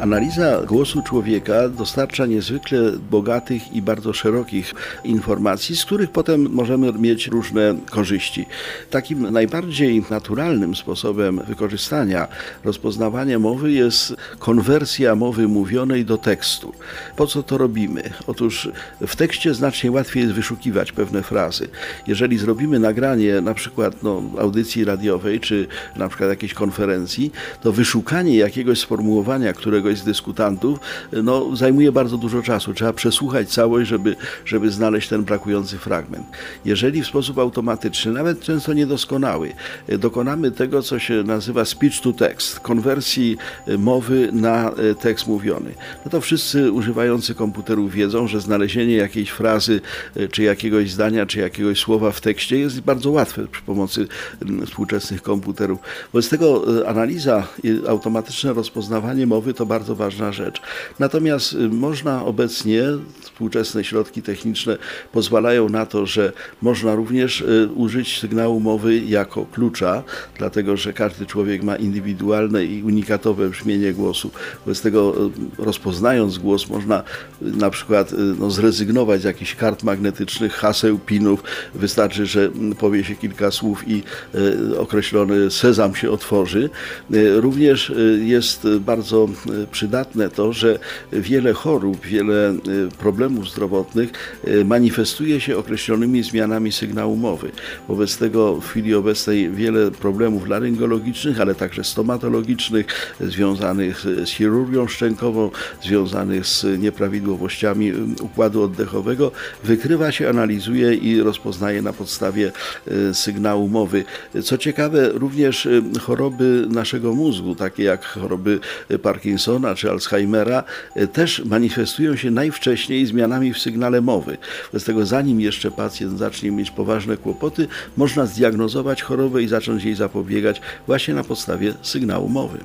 Analiza głosu człowieka dostarcza niezwykle bogatych i bardzo szerokich informacji, z których potem możemy mieć różne korzyści. Takim najbardziej naturalnym sposobem wykorzystania rozpoznawania mowy jest konwersja mowy mówionej do tekstu. Po co to robimy? Otóż w tekście znacznie łatwiej jest wyszukiwać pewne frazy. Jeżeli zrobimy nagranie na przykład no, audycji radiowej, czy na przykład jakiejś konferencji, to wyszukanie jakiegoś sformułowania, któregoś z dyskutantów, no, zajmuje bardzo dużo czasu. Trzeba przesłuchać całość, żeby, żeby znaleźć ten brakujący fragment. Jeżeli w sposób automatyczny, nawet często niedoskonały, dokonamy tego, co się nazywa speech to text, konwersji mowy na tekst mówiony, no to wszyscy używający komputerów wiedzą, że znalezienie jakiejś frazy, czy jakiegoś zdania, czy jakiegoś słowa w tekście jest bardzo łatwe przy pomocy współczesnych komputerów. Wobec tego analiza, automatyczne rozpoznawanie mowy to bardzo ważna rzecz. Natomiast y, można obecnie, współczesne środki techniczne pozwalają na to, że można również y, użyć sygnału mowy jako klucza, dlatego że każdy człowiek ma indywidualne i unikatowe brzmienie głosu. Wobec tego y, rozpoznając głos można na przykład no, zrezygnować z jakichś kart magnetycznych, haseł, pinów. Wystarczy, że powie się kilka słów i określony sezam się otworzy. Również jest bardzo przydatne to, że wiele chorób, wiele y, problemów zdrowotnych y, manifestuje się określonymi zmianami sygnału mowy. Wobec tego w chwili obecnej wiele problemów laryngologicznych, ale także stomatologicznych, związanych z chirurgią szczękową, związanych z nieprawidłowościami układu oddechowego, wykrywa się, analizuje i rozpoznaje na podstawie sygnału mowy. Co ciekawe, również choroby naszego mózgu, takie jak choroby Parkinsona, czy Alzheimera e, też manifestują się najwcześniej zmianami w sygnale mowy. Wobec tego zanim jeszcze pacjent zacznie mieć poważne kłopoty, można zdiagnozować chorobę i zacząć jej zapobiegać właśnie na podstawie sygnału mowy.